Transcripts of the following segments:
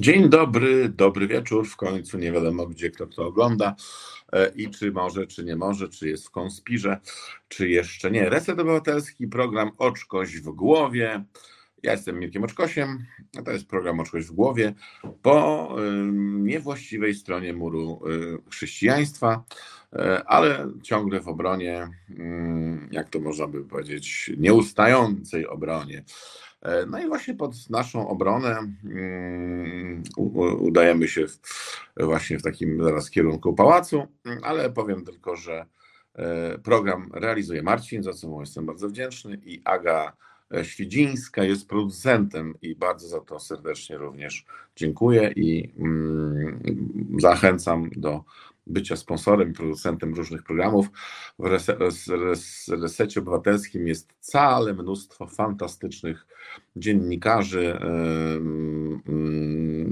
Dzień dobry, dobry wieczór. W końcu nie wiadomo, gdzie kto to ogląda e, i czy może, czy nie może, czy jest w konspirze, czy jeszcze nie. Reset Obywatelski, program Oczkoś w głowie. Ja jestem Mirkiem Oczkosiem, a to jest program Oczkoś w głowie po niewłaściwej stronie muru y, chrześcijaństwa, e, ale ciągle w obronie, jak to można by powiedzieć, nieustającej obronie. E, no i właśnie pod naszą obronę udajemy się właśnie w takim zaraz kierunku pałacu, ale powiem tylko, że program realizuje Marcin, za co mu jestem bardzo wdzięczny i Aga Świdzińska jest producentem i bardzo za to serdecznie również dziękuję i mm, zachęcam do bycia sponsorem i producentem różnych programów. W resecie obywatelskim jest całe mnóstwo fantastycznych dziennikarzy,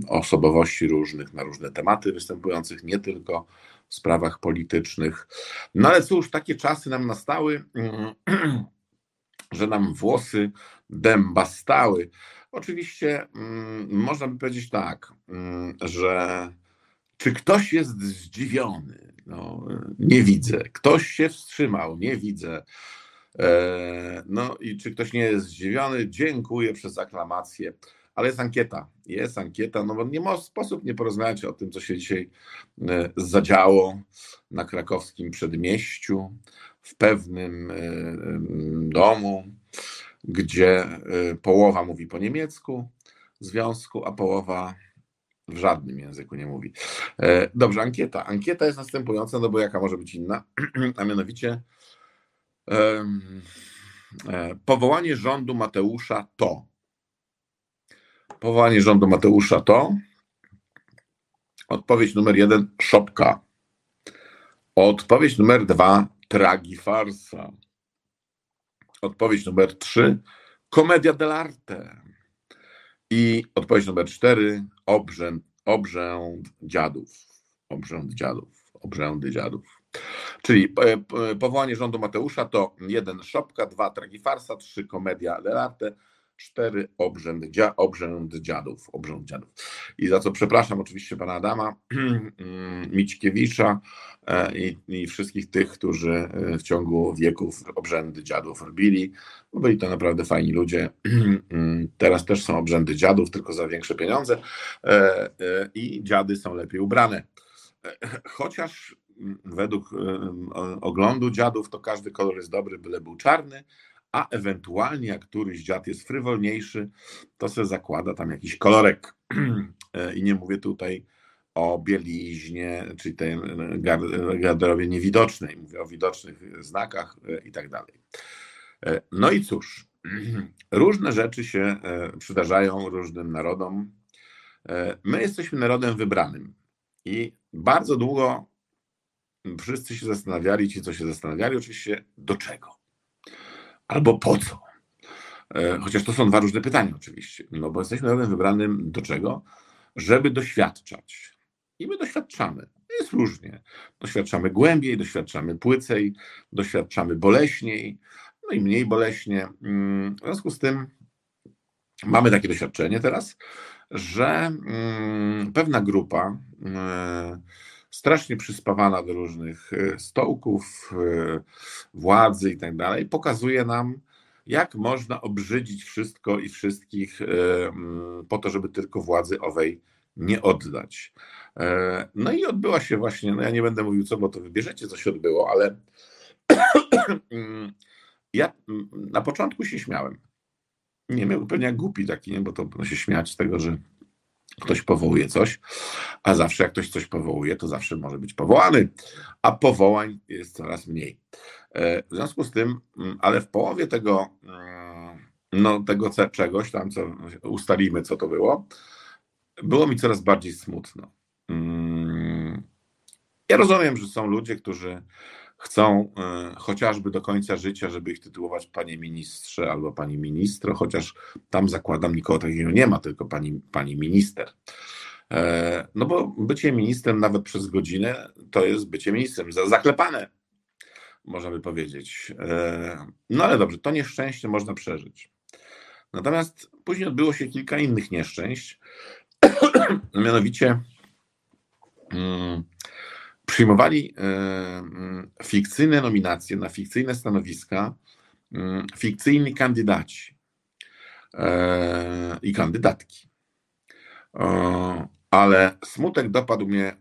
osobowości różnych na różne tematy występujących, nie tylko w sprawach politycznych. No ale cóż, takie czasy nam nastały, że nam włosy dęba stały. Oczywiście można by powiedzieć tak, że czy ktoś jest zdziwiony? No, nie widzę. Ktoś się wstrzymał, nie widzę. E, no i czy ktoś nie jest zdziwiony? Dziękuję przez aklamację. Ale jest ankieta, jest ankieta, no bo nie ma sposób nie porozmawiać o tym, co się dzisiaj e, zadziało na krakowskim przedmieściu, w pewnym e, domu, gdzie połowa mówi po niemiecku związku, a połowa w żadnym języku nie mówi. E, dobrze, ankieta. Ankieta jest następująca, no bo jaka może być inna, a mianowicie e, powołanie rządu Mateusza to. Powołanie rządu Mateusza to. Odpowiedź numer jeden szopka. Odpowiedź numer dwa tragi farsa. Odpowiedź numer trzy komedia dell'arte. I odpowiedź numer cztery, obrzęd, obrzęd dziadów. Obrzęd dziadów, obrzędy dziadów. Czyli e, powołanie rządu Mateusza to jeden szopka, dwa tragi farsa, trzy komedia dell'arte, cztery obrzęd, dzia, obrzęd dziadów, obrzęd dziadów. I za co przepraszam oczywiście pana Adama Mićkiewicza e, i, i, wszystkich tych, którzy e, w ciągu wieków obrzędy dziadów robili. Byli to naprawdę fajni ludzie. Teraz też są obrzędy dziadów, tylko za większe pieniądze e, i dziady są lepiej ubrane. Chociaż według oglądu dziadów to każdy kolor jest dobry, byle był czarny, a ewentualnie jak któryś dziad jest frywolniejszy, to se zakłada tam jakiś kolorek. I nie mówię tutaj o bieliźnie, czyli tej garderobie niewidocznej, mówię o widocznych znakach e, i tak dalej. E, no i cóż, różne rzeczy się e, przydarzają różnym narodom. My jesteśmy narodem wybranym i bardzo długo wszyscy się zastanawiali, ci co się zastanawiali, oczywiście do czego albo po co? E, chociaż to są dwa różne pytania, oczywiście. No bo jesteśmy narodem wybranym do czego? Żeby doświadczać. I my doświadczamy. Jest różnie. Doświadczamy głębiej, doświadczamy płycej, doświadczamy boleśniej, no i mniej boleśnie. Mm, w związku z tym mamy takie doświadczenie teraz, że mm, pewna grupa mm, strasznie przyspawana do różnych e, stołków, e, władzy i tak dalej, pokazuje nam, jak można obrzydzić wszystko i wszystkich e, po to, żeby tylko władzy owej nie oddać. No i odbyła się właśnie, no ja nie będę mówił co, bo to wybierzecie, co się odbyło, ale ja na początku się śmiałem. Nie miał pewnie jak głupi taki, nie? bo to się śmiać z tego, że Ktoś powołuje coś, a zawsze jak ktoś coś powołuje, to zawsze może być powołany, a powołań jest coraz mniej. E, w związku z tym, mm, ale w połowie tego, mm, no, tego czegoś tam, co ustalimy, co to było, było mi coraz bardziej smutno. Mm, ja rozumiem, że są ludzie, którzy chcą e, chociażby do końca życia, żeby ich tytułować panie ministrze albo pani ministro, chociaż tam zakładam nikogo takiego nie ma, tylko pani, pani minister. E, no bo bycie ministrem nawet przez godzinę to jest bycie ministrem, zaklepane, można by powiedzieć. E, no ale dobrze, to nieszczęście można przeżyć. Natomiast później odbyło się kilka innych nieszczęść, mianowicie mm, przyjmowali mm, fikcyjne nominacje na fikcyjne stanowiska mm, fikcyjni kandydaci i kandydatki. Ale smutek dopadł mnie,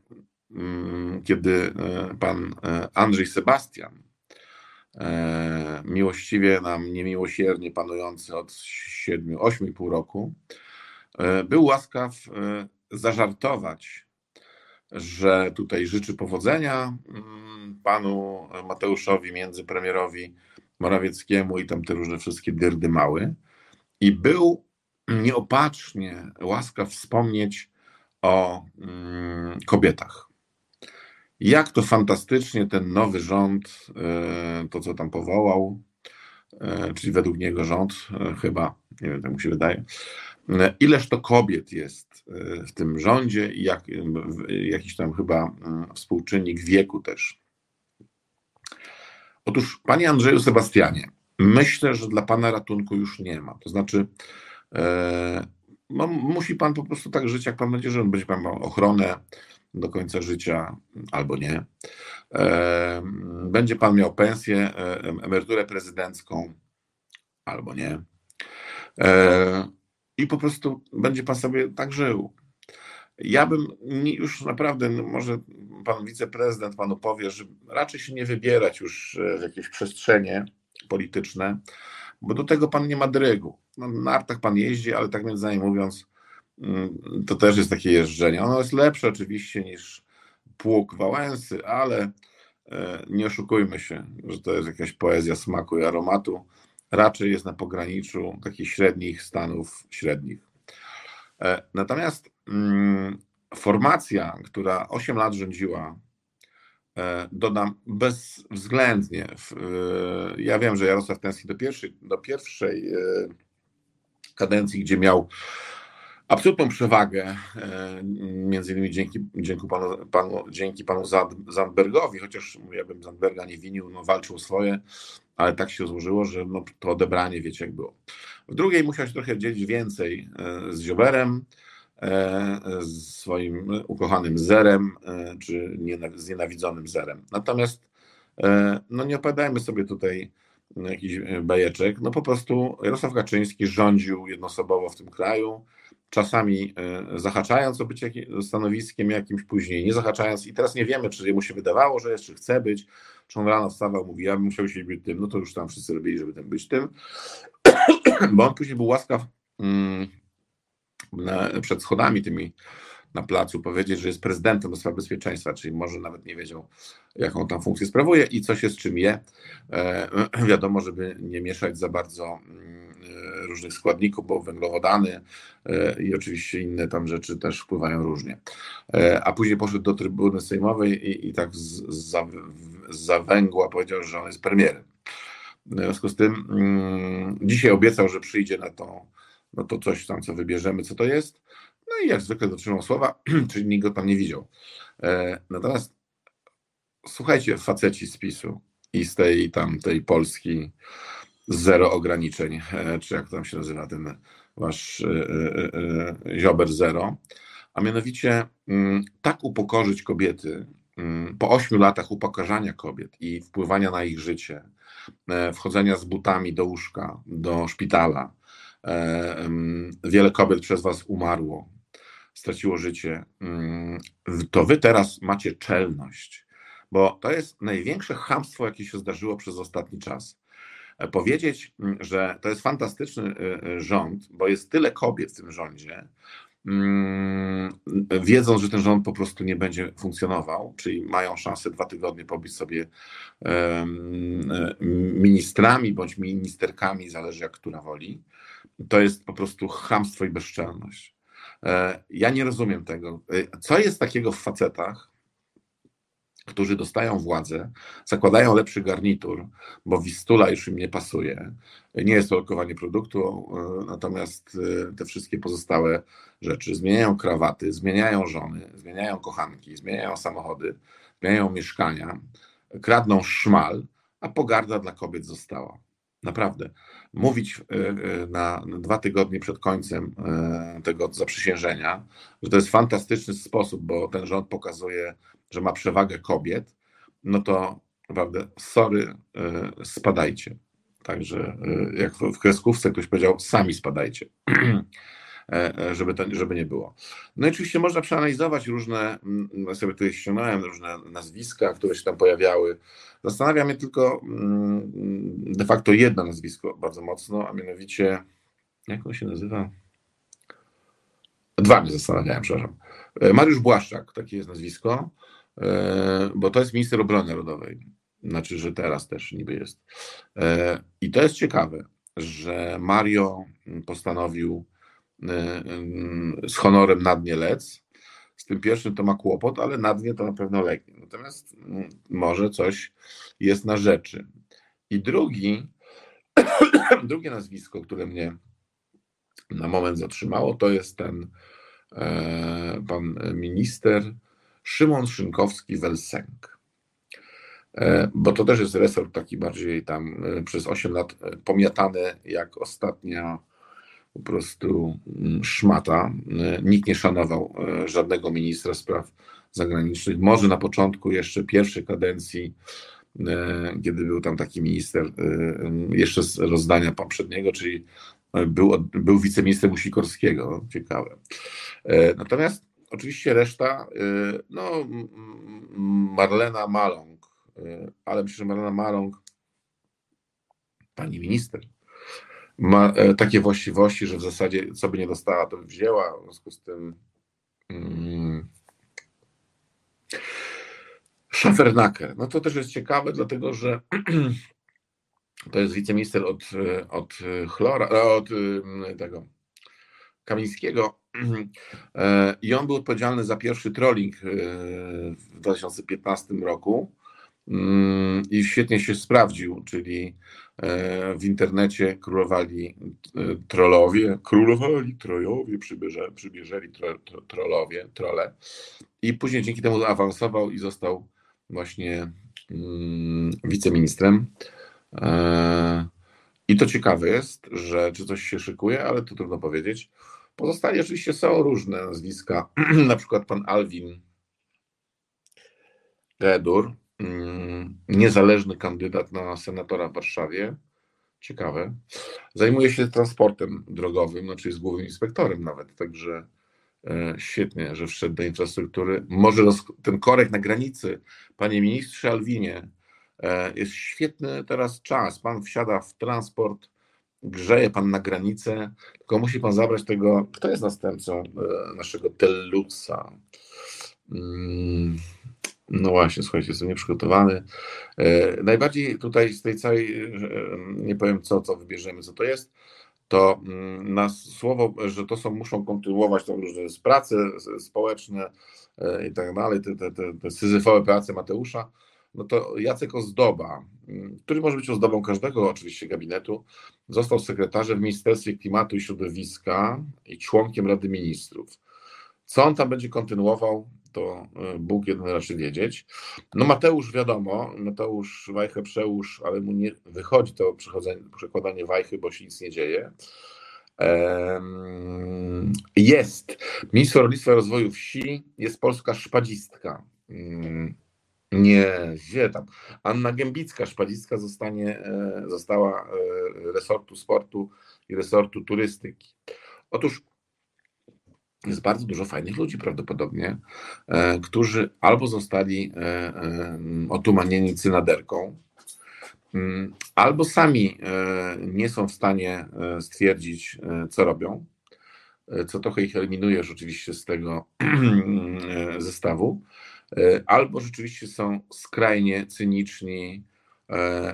kiedy pan Andrzej Sebastian, miłościwie nam niemiłosiernie panujący od 7-8,5 roku, był łaskaw zażartować, że tutaj życzy powodzenia mm, panu Mateuszowi, międzypremierowi Morawieckiemu i tam te różne wszystkie dyrdy mały. I był nieopatrznie łaskaw wspomnieć o mm, kobietach. Jak to fantastycznie ten nowy rząd, e, to co tam powołał, e, czyli według niego rząd, e, chyba, nie wiem, tak mu się wydaje, Ileż to kobiet jest e, w tym rządzie i jak, jakiś tam chyba mm, współczynnik wieku też. Otóż, panie Andrzeju Sebastianie, myślę, że dla pana ratunku już nie ma. To znaczy, e, no, musi pan po prostu tak żyć, jak pan będzie żył. Będzie pan miał ochronę do końca życia albo nie. E, będzie pan miał pensję, e, emeryturę prezydencką albo nie. E, i po prostu będzie pan sobie tak żył. Ja bym już naprawdę, no może pan wiceprezydent panu powie, że raczej się nie wybierać już e, w jakieś przestrzenie polityczne, bo do tego pan nie ma drygu. No, na nartach pan jeździ, ale tak między nami mówiąc, mm, to też jest takie jeżdżenie. Ono jest lepsze oczywiście niż pług Wałęsy, ale e, nie oszukujmy się, że to jest jakaś poezja smaku i aromatu raczej jest na pograniczu takich średnich stanów średnich. E, natomiast mm, formacja, która 8 lat rządziła, e, dodam bezwzględnie. E, ja wiem, że Jarosław tęskni do pierwszej, do pierwszej kadencji, gdzie miał absolutną przewagę, między innymi dzięki, dzięki, panu, panu, dzięki panu Zandbergowi, chociaż ja bym Zandberga nie winił, no, walczył swoje, ale tak się złożyło, że no, to odebranie, wiecie, jak było. W drugiej musiał się trochę dzielić więcej e, z Zioberem, e, z swoim ukochanym Zerem, e, czy znienawidzonym Zerem. Natomiast no nie opowiadajmy sobie tutaj jakiś bajeczek, no po prostu Jarosław Kaczyński rządził jednoosobowo w tym kraju, czasami zahaczając o bycie stanowiskiem jakimś, później nie zahaczając i teraz nie wiemy, czy mu się wydawało, że jest, czy chce być, czy on rano wstawał, mówi, ja bym musiał się być tym, no to już tam wszyscy robili, żeby tym być tym, bo on później był łaskaw mm, przed schodami tymi na placu powiedzieć, że jest prezydentem do spraw bezpieczeństwa, czyli może nawet nie wiedział, jaką tam funkcję sprawuje i co się z czym je. E, wiadomo, żeby nie mieszać za bardzo mm, e, różnych składników, bo węglowodany e, i oczywiście inne tam rzeczy też wpływają różnie. A później poszedł do trybuny sejmowej i, i tak z, z, za węgła powiedział, że on jest premierem. W związku z tym mm, dzisiaj obiecał, że przyjdzie na to, no to coś tam, co wybierzemy, co to jest. No i jak zwykle dotrzymał słowa, czyli nikt go tam nie widział. E, natomiast słuchajcie, faceci z PiSu i z tej tam tej Polski zero ograniczeń, e, czy jak tam się nazywa ten wasz e, ziober zero, a mianowicie mm, tak upokorzyć kobiety mm, po ośmiu latach upokarzania kobiet i wpływania na ich życie, wchodzenia z butami do łóżka, do szpitala, wiele kobiet przez was umarło, straciło życie, mm, to wy teraz macie czelność, bo to jest największe hamstwo, jakie się zdarzyło przez ostatni czas. E, powiedzieć, mm, że to jest fantastyczny e, e, rząd, bo jest tyle kobiet w tym rządzie, mm, wiedząc, że ten rząd po prostu nie będzie funkcjonował, czyli mają szansę dwa tygodnie pobić sobie ministrami bądź ministerkami, zależy jak która woli, to jest po prostu hamstwo i bezczelność. E, ja nie rozumiem tego. E, co jest takiego w facetach, którzy dostają władzę, zakładają lepszy garnitur, bo wistula już im nie pasuje. Nie jest to lokowanie produktu, e, natomiast te wszystkie pozostałe rzeczy zmieniają krawaty, zmieniają żony, zmieniają kochanki, zmieniają samochody, zmieniają mieszkania, kradną szmal, a pogarda dla kobiet została. Naprawdę. Mówić na dwa tygodnie przed końcem tego zaprzysiężenia, że to jest fantastyczny sposób, bo ten rząd pokazuje, że ma przewagę kobiet, no to naprawdę, sorry, spadajcie. Także jak w kreskówce ktoś powiedział, sami spadajcie. E, e, żeby, to, żeby nie było. No i oczywiście można przeanalizować różne, mm, ja sobie tutaj ściągnąłem różne nazwiska, które się tam pojawiały. Zastanawia mnie tylko mm, de facto jedno nazwisko bardzo mocno, a mianowicie, jak on się nazywa? Dwa mnie zastanawiałem, przepraszam. E, Mariusz Błaszczak, takie jest nazwisko, bo to jest minister obrony narodowej. Znaczy, że teraz też niby jest. I to jest ciekawe, że Mario postanowił z honorem na dnie lec. Z tym pierwszym to ma kłopot, ale na dnie to na pewno legnie. Natomiast mm, może coś jest na rzeczy. I drugi, drugie nazwisko, które mnie na moment zatrzymało, to jest ten e, pan minister Szymon Szynkowski-Welsenk. E, bo to też jest resort taki bardziej tam e, przez 8 lat pomiatany jak ostatnia po prostu mm, szmata. E, nikt nie szanował e, żadnego ministra spraw zagranicznych. Może na początku jeszcze pierwszej kadencji, e, kiedy był tam taki minister, jeszcze z rozdania poprzedniego, czyli był, był wiceministrem Sikorskiego. Ciekawe. Natomiast oczywiście reszta, no Marlena Maląg, ale że Marlena Maląg, pani minister, ma e, takie właściwości, że w zasadzie co by nie dostała, to by wzięła. W związku z tym mm, Schafernaker. No to też jest ciekawe, dlatego że to jest wiceminister od, od chlora, e, od mm, tego Kamińskiego e, i on był odpowiedzialny za pierwszy trolling w 2015 roku i świetnie się sprawdził, czyli E, w internecie królowali e, trollowie, królowali trojowie, przybierze, przybierzeli tro, tro, trollowie, trole i później dzięki temu awansował i został właśnie mm, wiceministrem. E, I to ciekawe jest, że czy coś się szykuje, ale to trudno powiedzieć. Pozostali oczywiście są różne nazwiska, na przykład pan Alwin Gedur, Mm, niezależny kandydat na senatora w Warszawie. Ciekawe. Zajmuje się transportem drogowym, znaczy jest głównym inspektorem nawet, także e, świetnie, że wszedł do infrastruktury. Może ten korek na granicy, panie ministrze Alwinie, e, jest świetny teraz czas. Pan wsiada w transport, grzeje pan na granicę, tylko musi pan zabrać tego, kto jest następcą e, naszego Tellusa. No właśnie, słuchajcie, jestem nieprzygotowany. E, najbardziej tutaj z tej całej, nie powiem co, co wybierzemy, co to jest, to mm, na słowo, że to są, muszą kontynuować tam różne prace społeczne e, i tak dalej, te, te, te, te syzyfowe prace Mateusza, no to Jacek Ozdoba, mm, który może być ozdobą każdego oczywiście gabinetu, został sekretarzem w Ministerstwie Klimatu i Środowiska i członkiem Rady Ministrów. Co on tam będzie kontynuował, to e, Bóg jeden raczy wiedzieć. No Mateusz wiadomo, Mateusz wajchę przełóż, ale mu nie wychodzi to przekładanie wajchy, bo się nic nie dzieje. Jest. Minister Rolnictwa i Rozwoju Wsi jest polska szpadzistka. Mm, nie, gdzie tam? Anna Gębicka, szpadzistka zostanie, e, została e, resortu sportu i resortu turystyki. Otóż jest bardzo dużo fajnych ludzi prawdopodobnie, e, którzy albo zostali e, e, otumanieni cynaderką, mm, albo sami nie są w stanie stwierdzić, co robią, co trochę ich eliminuje rzeczywiście z tego zestawu, albo rzeczywiście są skrajnie cyniczni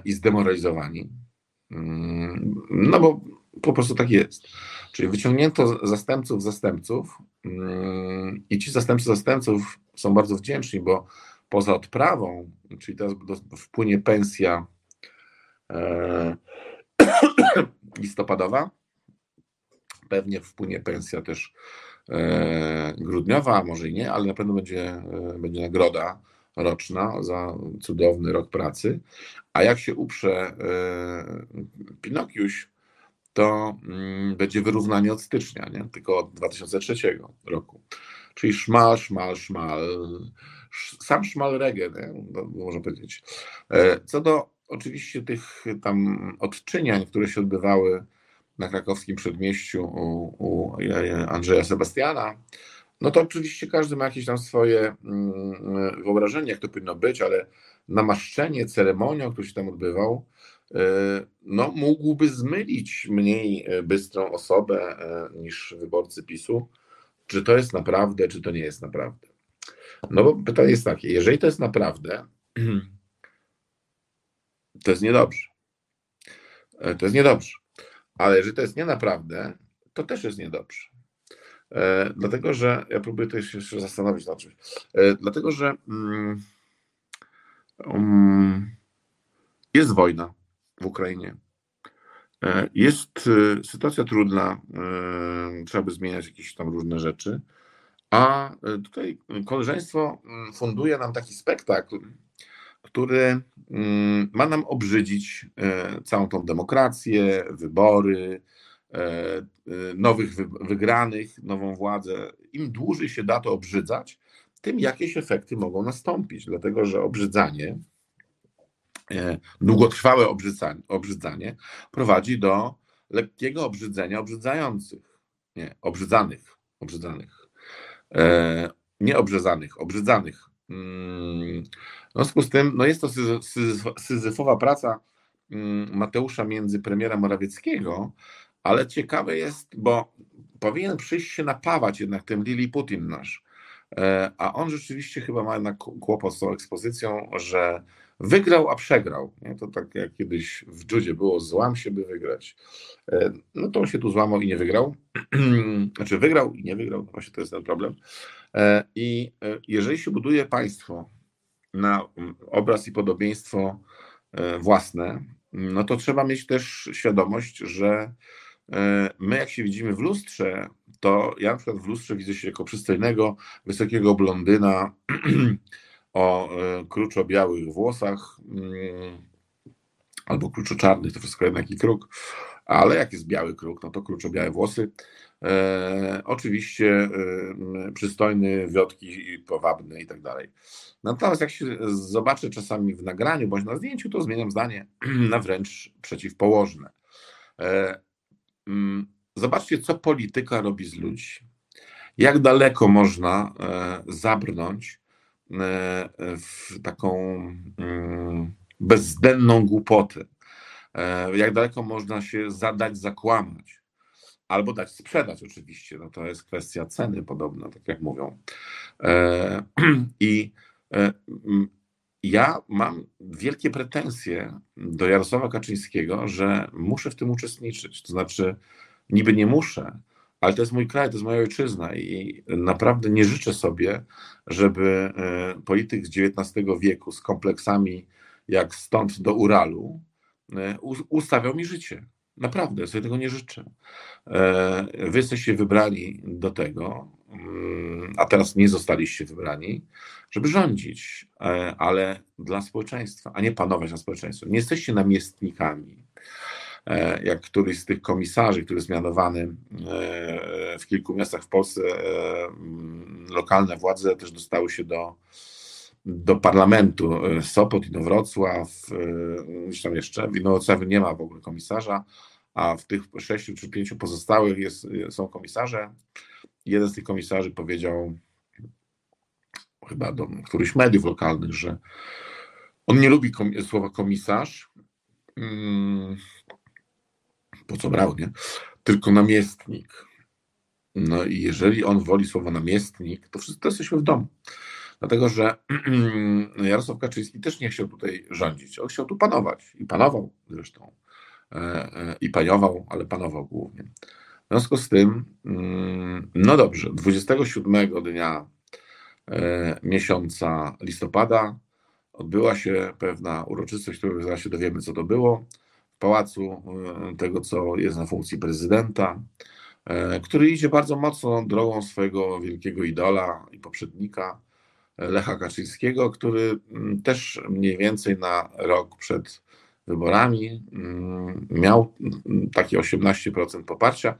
i zdemoralizowani. Mm, no bo po prostu tak jest. Czyli wyciągnięto zastępców zastępców mm, i ci zastępcy zastępców są bardzo wdzięczni, bo poza odprawą, czyli teraz wpłynie pensja e, listopadowa, pewnie wpłynie pensja też e, grudniowa, może i nie, ale na pewno będzie, będzie nagroda roczna za cudowny rok pracy, a jak się uprze Pinokiusz, to mm, będzie wyrównanie od stycznia, nie? tylko od 2003 roku. Czyli szmal, szmal, szmal, sam szmal reggae, nie? No, można powiedzieć. E, co do oczywiście tych tam odczyniań, które się odbywały na krakowskim przedmieściu u, u Andrzeja Sebastiana, no to oczywiście każdy ma jakieś tam swoje mm, wyobrażenie, jak to powinno być, ale namaszczenie ceremonią, który się tam odbywał, e, no, mógłby zmylić mniej e, bystrą osobę niż wyborcy PiSu, czy to jest naprawdę, czy to nie jest naprawdę. No bo pytanie jest takie, jeżeli to jest naprawdę, to jest niedobrze. E, to jest niedobrze. Ale jeżeli to jest nie naprawdę, to też jest niedobrze. E, dlatego, że ja próbuję to jeszcze zastanowić nad czymś. E, dlatego, że um, jest wojna w Ukrainie. E, jest e, sytuacja trudna, e, trzeba by zmieniać jakieś tam różne rzeczy, a tutaj koleżeństwo mm, funduje nam taki spektakl, który mm, ma nam obrzydzić całą tą demokrację, wybory, nowych wygranych, nową władzę. Im dłużej się da to obrzydzać, tym jakieś efekty mogą nastąpić, dlatego że obrzydzanie długotrwałe obrzydzanie, prowadzi do lekkiego obrzydzenia obrzydzających, nie, obrzydzanych, obrzydzanych, e, nie obrzezanych, obrzydzanych. Mm, w związku z tym no jest to syzyfowa praca mm, Mateusza między premiera Morawieckiego, ale ciekawe jest, bo powinien przyjść się napawać jednak ten Lili Putin nasz, e, a on rzeczywiście chyba ma jednak kłopot z tą ekspozycją, że Wygrał, a przegrał. Nie? To tak jak kiedyś w judzie było, złam się, by wygrać. E, no to on się tu złamał i nie wygrał. znaczy wygrał i nie wygrał, właśnie to jest ten problem. E, I e, jeżeli się buduje państwo na obraz i podobieństwo własne, no to trzeba mieć też świadomość, że my jak się widzimy w lustrze, to ja na przykład w lustrze widzę się jako przystojnego, wysokiego blondyna, o e, kruczo-białych włosach mm, albo kruczo-czarnych, to wszystko jednak i kruk, ale jak jest biały kruk, no to kruczo-białe włosy. E, oczywiście e, przystojny, wiotki, powabny i tak dalej. Natomiast jak się zobaczę czasami w nagraniu bądź na zdjęciu, to zmieniam zdanie na wręcz przeciwpołożne. E, zobaczcie, co polityka robi z ludzi. Jak daleko można e, zabrnąć w taką mm, bezdenną głupotę. E, jak daleko można się zadać, zakłamać. Albo dać sprzedać, oczywiście. No to jest kwestia ceny, podobno, tak jak mówią. E, I ja mam wielkie pretensje do Jarosława Kaczyńskiego, że muszę w tym uczestniczyć. To znaczy, niby nie muszę, ale to jest mój kraj, to jest moja ojczyzna i naprawdę nie życzę sobie, żeby e, polityk z XIX wieku z kompleksami jak stąd do Uralu e, ustawiał mi życie. Naprawdę, sobie tego nie życzę. E, wy jesteście wybrani do tego, mm, a teraz nie zostaliście wybrani, żeby rządzić, ale dla społeczeństwa, a nie panować na społeczeństwie. Nie jesteście namiestnikami. E, jak któryś z tych komisarzy, który jest mianowany e, w kilku miastach w Polsce, e, lokalne władze też dostały się do, do parlamentu. Sopot, Inowrocław, gdzieś tam jeszcze. W Inowrocławiu nie ma w ogóle komisarza, a w tych sześciu czy pięciu pozostałych jest, są komisarze. Jeden z tych komisarzy powiedział, chyba do którychś mediów lokalnych, że on nie lubi słowa komisarz, mm, po co brał, nie? Tylko namiestnik. No i jeżeli on woli słowo namiestnik, to wszyscy jesteśmy w domu. Dlatego, że Jarosław Kaczyński też nie chciał tutaj rządzić. On chciał tu panować i panował zresztą. E, e, I paniował, ale panował głównie. W związku z tym, mm, no dobrze, 27 dnia e, miesiąca listopada odbyła się pewna uroczystość, której zaraz się dowiemy, co to było pałacu, e, tego co jest na funkcji prezydenta, e, który idzie bardzo mocno drogą swojego wielkiego idola i poprzednika, Lecha Kaczyńskiego, który mm, też mniej więcej na rok przed wyborami mm, miał mm, takie 18% poparcia,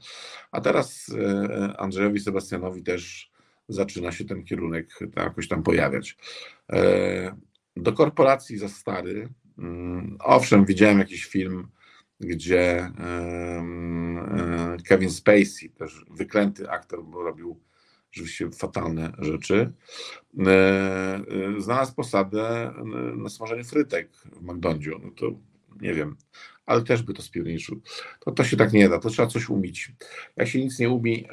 a teraz e, Andrzejowi Sebastianowi też zaczyna się ten kierunek jakoś tam pojawiać. E, do korporacji za stary. Owszem, widziałem jakiś film, gdzie e, Kevin Spacey, też wyklęty aktor, bo robił rzeczywiście fatalne rzeczy, e, e, znalazł posadę na smażenie frytek w McDonaldzie. No to nie wiem, ale też by to spierniczył. To, to się tak nie da, to trzeba coś umieć. Jak się nic nie umi,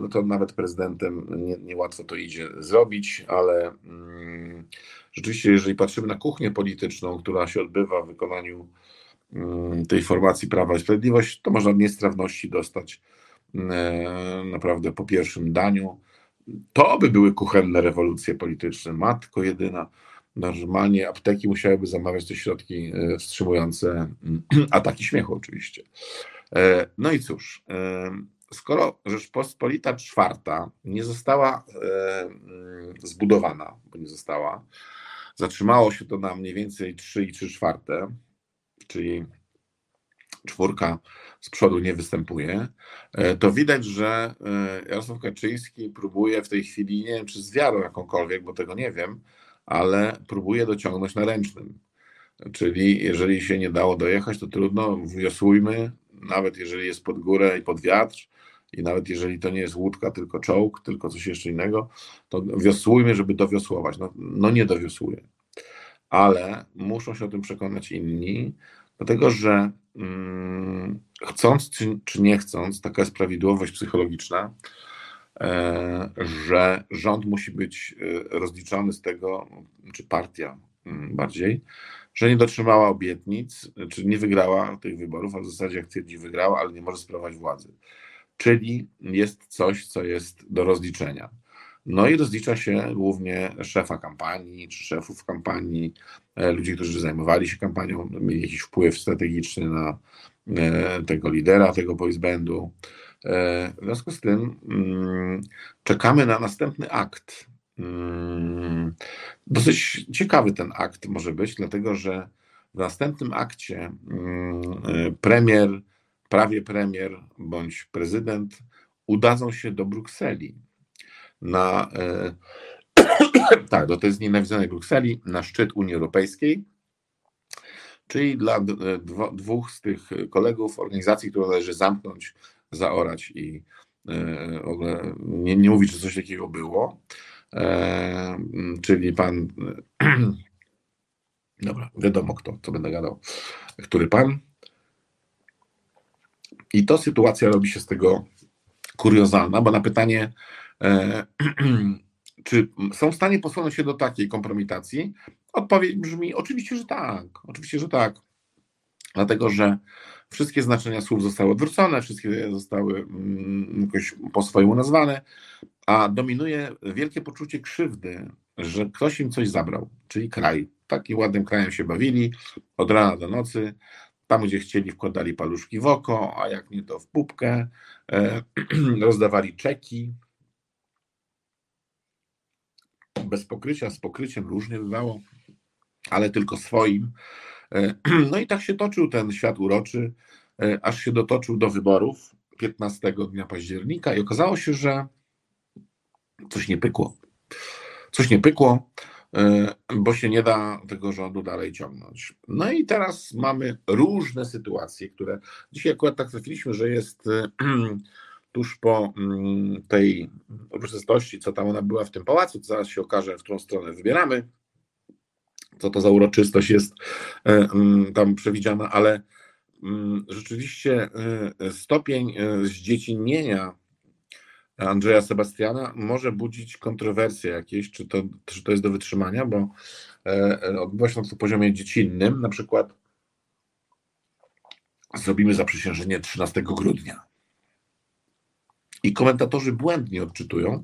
no to nawet prezydentem niełatwo nie to idzie zrobić, ale mm, rzeczywiście, jeżeli patrzymy na kuchnię polityczną, która się odbywa w wykonaniu mm, tej formacji Prawa i Sprawiedliwość, to można niestrawności dostać naprawdę po pierwszym daniu. To by były kuchenne rewolucje polityczne. Matko jedyna. Normalnie apteki musiałyby zamawiać te środki e, wstrzymujące ataki śmiechu, oczywiście. E, no i cóż, e, skoro Rzeczpospolita czwarta nie została zbudowana, bo nie została, zatrzymało się to na mniej więcej 3 i 3 czwarte, czyli czwórka z przodu nie występuje, to widać, że Jarosław Kaczyński próbuje w tej chwili, nie wiem czy z wiarą jakąkolwiek, bo tego nie wiem, ale próbuje dociągnąć na ręcznym. Czyli jeżeli się nie dało dojechać, to trudno, wiosłujmy, nawet jeżeli jest pod górę i pod wiatr, i nawet jeżeli to nie jest łódka, tylko czołg, tylko coś jeszcze innego, to wiosłujmy, żeby dowiosłować. No, no nie dowiosłuje. Ale muszą się o tym przekonać inni, dlatego że Mm, chcąc czy, czy nie chcąc, taka jest prawidłowość psychologiczna, że rząd musi być e, rozliczony z tego, czy partia mm, bardziej, że nie dotrzymała obietnic, czy nie wygrała tych wyborów, a w zasadzie jak twierdzi wygrała, ale nie może sprawować władzy. Czyli jest coś, co jest do rozliczenia. No i rozlicza się głównie szefa kampanii, czy szefów kampanii, e, ludzi, którzy zajmowali się kampanią, mieli jakiś wpływ strategiczny na e, tego lidera, tego boysbandu. E, w związku z tym mm, czekamy na następny akt. Mm, dosyć ciekawy ten akt może być, dlatego że w następnym akcie mm, premier, prawie premier bądź prezydent udadzą się do Brukseli na e, tak, do tej znienawidzonej Brukseli, na szczyt Unii Europejskiej, czyli dla dwóch z tych kolegów organizacji, które należy zamknąć, zaorać i e, w ogóle nie, nie mówić, że coś takiego było, e, czyli pan dobra, wiadomo kto, co będę gadał, który pan i to sytuacja robi się z tego kuriozalna, bo na pytanie E, czy są w stanie posunąć się do takiej kompromitacji? Odpowiedź brzmi oczywiście, że tak. Oczywiście, że tak. Dlatego, że wszystkie znaczenia słów zostały odwrócone, wszystkie zostały mm, jakoś po swojemu nazwane, a dominuje wielkie poczucie krzywdy, że ktoś im coś zabrał, czyli kraj. Takim ładnym krajem się bawili od rana do nocy. Tam, gdzie chcieli, wkładali paluszki w oko, a jak nie to w pupkę. E, rozdawali czeki, bez pokrycia, z pokryciem różnie bywało, ale tylko swoim. E, no i tak się toczył ten świat uroczy, e, aż się dotoczył do wyborów 15 dnia października i okazało się, że coś nie pykło. Coś nie pykło, e, bo się nie da tego rządu dalej ciągnąć. No i teraz mamy różne sytuacje, które dzisiaj akurat tak trafiliśmy, że jest tuż po mm, tej uroczystości, co tam ona była w tym pałacu, zaraz się okaże, w którą stronę wybieramy, co to za uroczystość jest e, mm, tam przewidziana, ale mm, rzeczywiście e, stopień e, zdziecinnienia Andrzeja Sebastiana może budzić kontrowersje jakieś, czy to, czy to jest do wytrzymania, bo odbywa się na to poziomie dziecinnym, na przykład zrobimy zaprzysiężenie 13 grudnia i komentatorzy błędnie odczytują,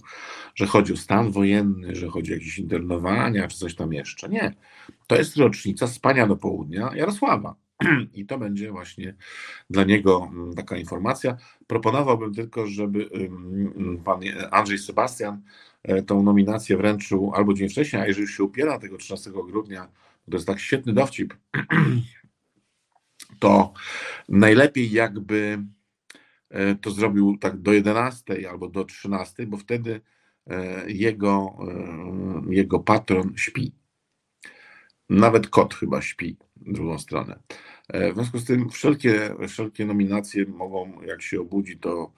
że chodzi o stan wojenny, że chodzi o jakieś internowania, czy coś tam jeszcze. Nie. To jest rocznica spania do południa Jarosława. I to będzie właśnie dla niego mm, taka informacja. Proponowałbym tylko, żeby pan Andrzej Sebastian e, tą nominację wręczył albo dzień wcześniej, a jeżeli się upiera tego 13 grudnia, to jest tak świetny dowcip, to najlepiej jakby to zrobił tak do 11 albo do 13, bo wtedy e, jego, jego patron śpi. Nawet kot chyba śpi w drugą stronę. E, w związku z tym wszelkie, wszelkie nominacje mogą, jak się obudzi, to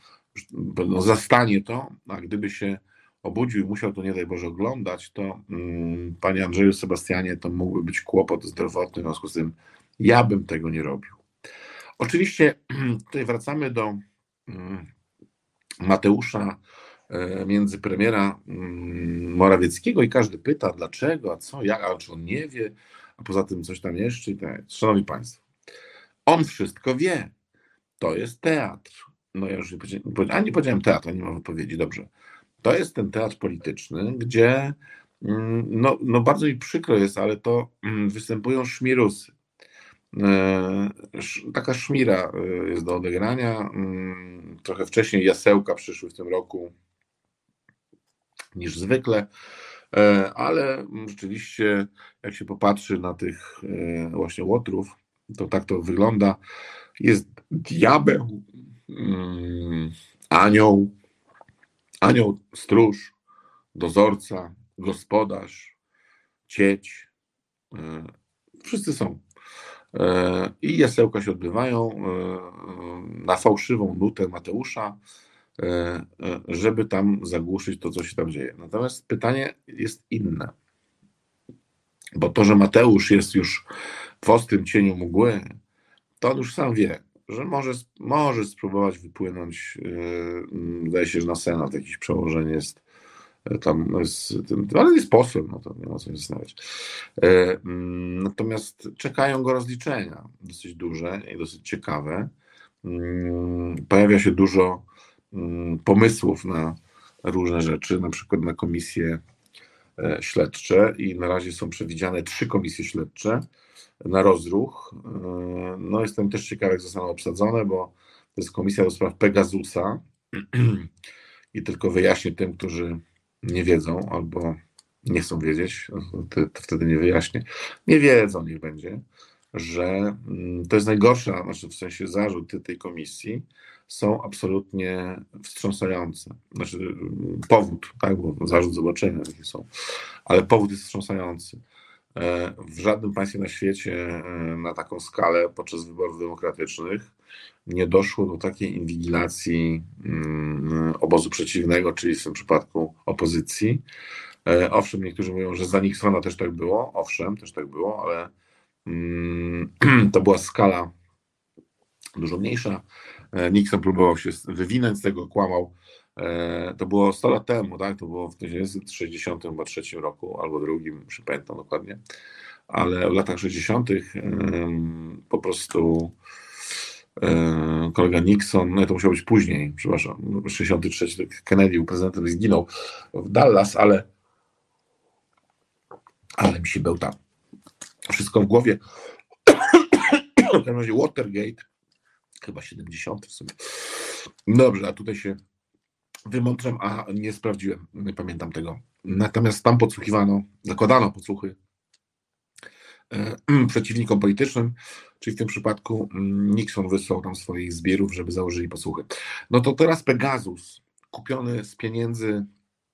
no, zastanie to, a gdyby się obudził i musiał to nie daj Boże oglądać, to mm, panie Andrzeju Sebastianie, to mógłby być kłopot zdrowotny, w związku z tym ja bym tego nie robił. Oczywiście tutaj wracamy do Mateusza e, między premiera mm, Morawieckiego i każdy pyta, dlaczego, a co, jak, a czy on nie wie, a poza tym coś tam jeszcze. Tak. Szanowni Państwo, on wszystko wie. To jest teatr. No ja już nie powiedziałem, a nie powiedziałem teatr, nie mam odpowiedzi, dobrze. To jest ten teatr polityczny, gdzie mm, no, no bardzo mi przykro jest, ale to mm, występują szmirusy. Taka szmira jest do odegrania. Trochę wcześniej jasełka przyszły w tym roku niż zwykle. E, ale rzeczywiście, jak się popatrzy na tych e, właśnie łotrów, to tak to wygląda. Jest diabeł, mm, anioł, anioł stróż, dozorca, gospodarz, cieć. E, wszyscy są. I jasełka się odbywają na fałszywą nutę Mateusza E, e, żeby tam zagłuszyć to, co się tam dzieje. Natomiast pytanie jest inne. Bo to, że Mateusz jest już w ostrym cieniu mgły, to on już sam wie, że może, może spróbować wypłynąć. Wydaje się, że na Senat jakieś przełożenie jest tam jest, ale jest posłem, no to nie ma co się zastanawiać. E, mm, natomiast czekają go rozliczenia, dosyć duże i dosyć ciekawe. Mm, pojawia się dużo Mm, pomysłów na różne rzeczy, na przykład na komisje e, śledcze i na razie są przewidziane trzy komisje śledcze na rozruch. E, no jestem też ciekawy, jak zostaną obsadzone, bo to jest komisja do spraw Pegasusa i tylko wyjaśnię tym, którzy nie wiedzą albo nie chcą wiedzieć, to, to wtedy nie wyjaśnię, nie wiedzą, niech będzie, że mm, to jest najgorsza, znaczy w sensie zarzuty tej komisji, są absolutnie wstrząsające. Znaczy, powód, tak, bo zarzut zobaczenia jakie są, ale powód jest wstrząsający. E, w żadnym państwie na świecie e, na taką skalę podczas wyborów demokratycznych nie doszło do takiej inwigilacji mm, obozu przeciwnego, czyli w tym przypadku opozycji. E, owszem, niektórzy mówią, że za Nixona też tak było. Owszem, też tak było, ale mm, to była skala dużo mniejsza. E, Nixon próbował się wywinąć z tego, kłamał. E, to było 100 lat temu, tak? To było w 1963 roku albo drugim, już pamiętam dokładnie. Ale w latach 60. po prostu kolega Nixon, no to musiało być później, przepraszam, 63 Kennedy był prezydentem zginął w Dallas, ale ale mi się bełta wszystko w głowie. W każdym razie Watergate chyba 70 w sumie. Dobrze, a tutaj się wymądrzam, a nie sprawdziłem, nie pamiętam tego. Natomiast tam podsłuchiwano, zakładano podsłuchy e, przeciwnikom politycznym, czyli w tym przypadku mm, Nixon wysłał tam swoich zbierów, żeby założyli podsłuchy. No to teraz Pegasus, kupiony z pieniędzy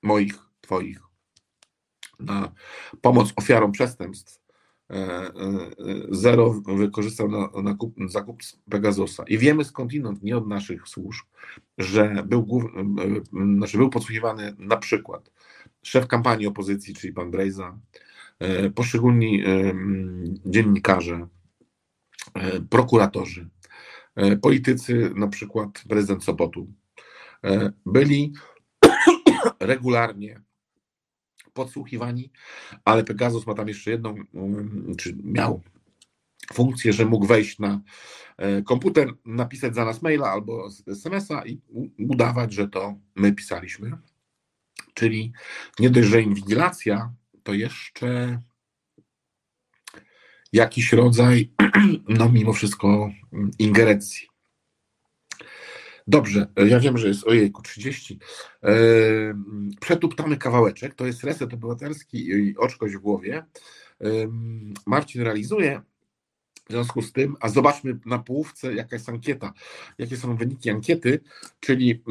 moich, twoich, na pomoc ofiarom przestępstw, E, e, zero wykorzystał na, na kup, zakup Pegasusa. I wiemy skądinąd, nie od naszych służb, że był, e, znaczy był podsłuchiwany na przykład szef kampanii opozycji, czyli pan Brejza, poszczególni dziennikarze, prokuratorzy, politycy, na przykład prezydent Sopotu, byli regularnie podsłuchiwani, ale Pegasus ma tam jeszcze jedną, mm, czy miał funkcję, że mógł wejść na e, komputer, napisać za nas maila albo SMS-a i udawać, że to my pisaliśmy. Czyli nie dość, że inwigilacja, to jeszcze jakiś rodzaj, no mimo wszystko, ingerencji. Dobrze, ja wiem, że jest ojejku 30. Przetuptamy kawałeczek, to jest reset obywatelski i oczkość w głowie. Marcin realizuje. W związku z tym, a zobaczmy na połówce, jaka jest ankieta, jakie są wyniki ankiety, czyli